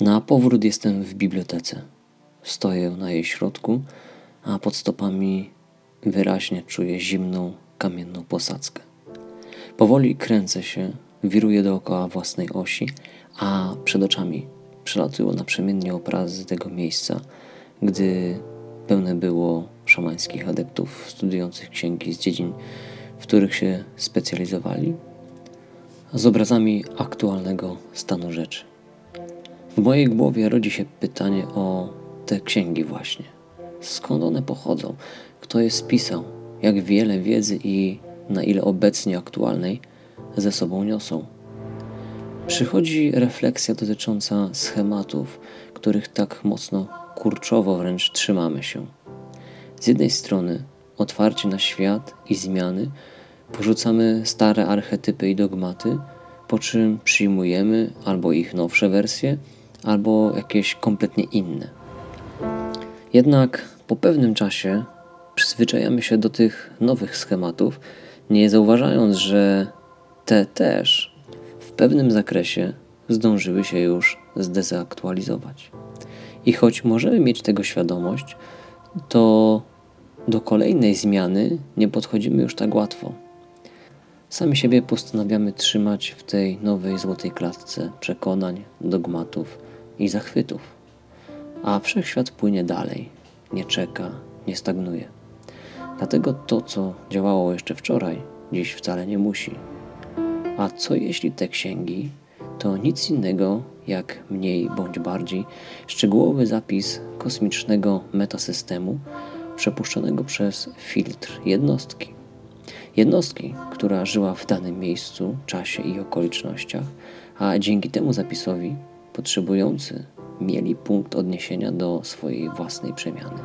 Na powrót jestem w bibliotece. Stoję na jej środku, a pod stopami wyraźnie czuję zimną, kamienną posadzkę. Powoli kręcę się, wiruję dookoła własnej osi, a przed oczami przelatują naprzemiennie obrazy tego miejsca, gdy pełne było szamańskich adeptów studiujących księgi z dziedzin, w których się specjalizowali, z obrazami aktualnego stanu rzeczy. W mojej głowie rodzi się pytanie o te księgi właśnie. Skąd one pochodzą? Kto je spisał? Jak wiele wiedzy i na ile obecnie aktualnej ze sobą niosą? Przychodzi refleksja dotycząca schematów, których tak mocno kurczowo wręcz trzymamy się. Z jednej strony otwarcie na świat i zmiany, porzucamy stare archetypy i dogmaty, po czym przyjmujemy albo ich nowsze wersje, albo jakieś kompletnie inne. Jednak po pewnym czasie przyzwyczajamy się do tych nowych schematów, nie zauważając, że te też w pewnym zakresie zdążyły się już zdezaktualizować. I choć możemy mieć tego świadomość, to do kolejnej zmiany nie podchodzimy już tak łatwo. Sami siebie postanawiamy trzymać w tej nowej złotej klatce przekonań, dogmatów i zachwytów. A wszechświat płynie dalej, nie czeka, nie stagnuje. Dlatego to, co działało jeszcze wczoraj, dziś wcale nie musi. A co jeśli te księgi to nic innego jak mniej bądź bardziej szczegółowy zapis kosmicznego metasystemu przepuszczonego przez filtr jednostki? Jednostki, która żyła w danym miejscu, czasie i okolicznościach, a dzięki temu zapisowi potrzebujący mieli punkt odniesienia do swojej własnej przemiany.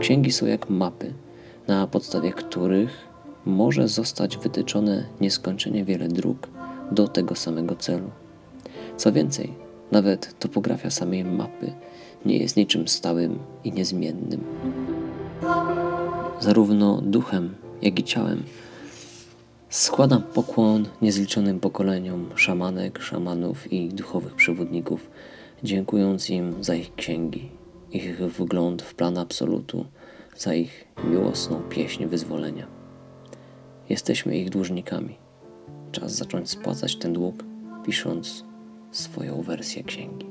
Księgi są jak mapy, na podstawie których może zostać wytyczone nieskończenie wiele dróg do tego samego celu. Co więcej, nawet topografia samej mapy nie jest niczym stałym i niezmiennym. Zarówno duchem, jak i ciałem składam pokłon niezliczonym pokoleniom szamanek, szamanów i duchowych przewodników, dziękując im za ich księgi, ich wgląd w plan absolutu, za ich miłosną pieśń wyzwolenia. Jesteśmy ich dłużnikami. Czas zacząć spłacać ten dług, pisząc swoją wersję księgi.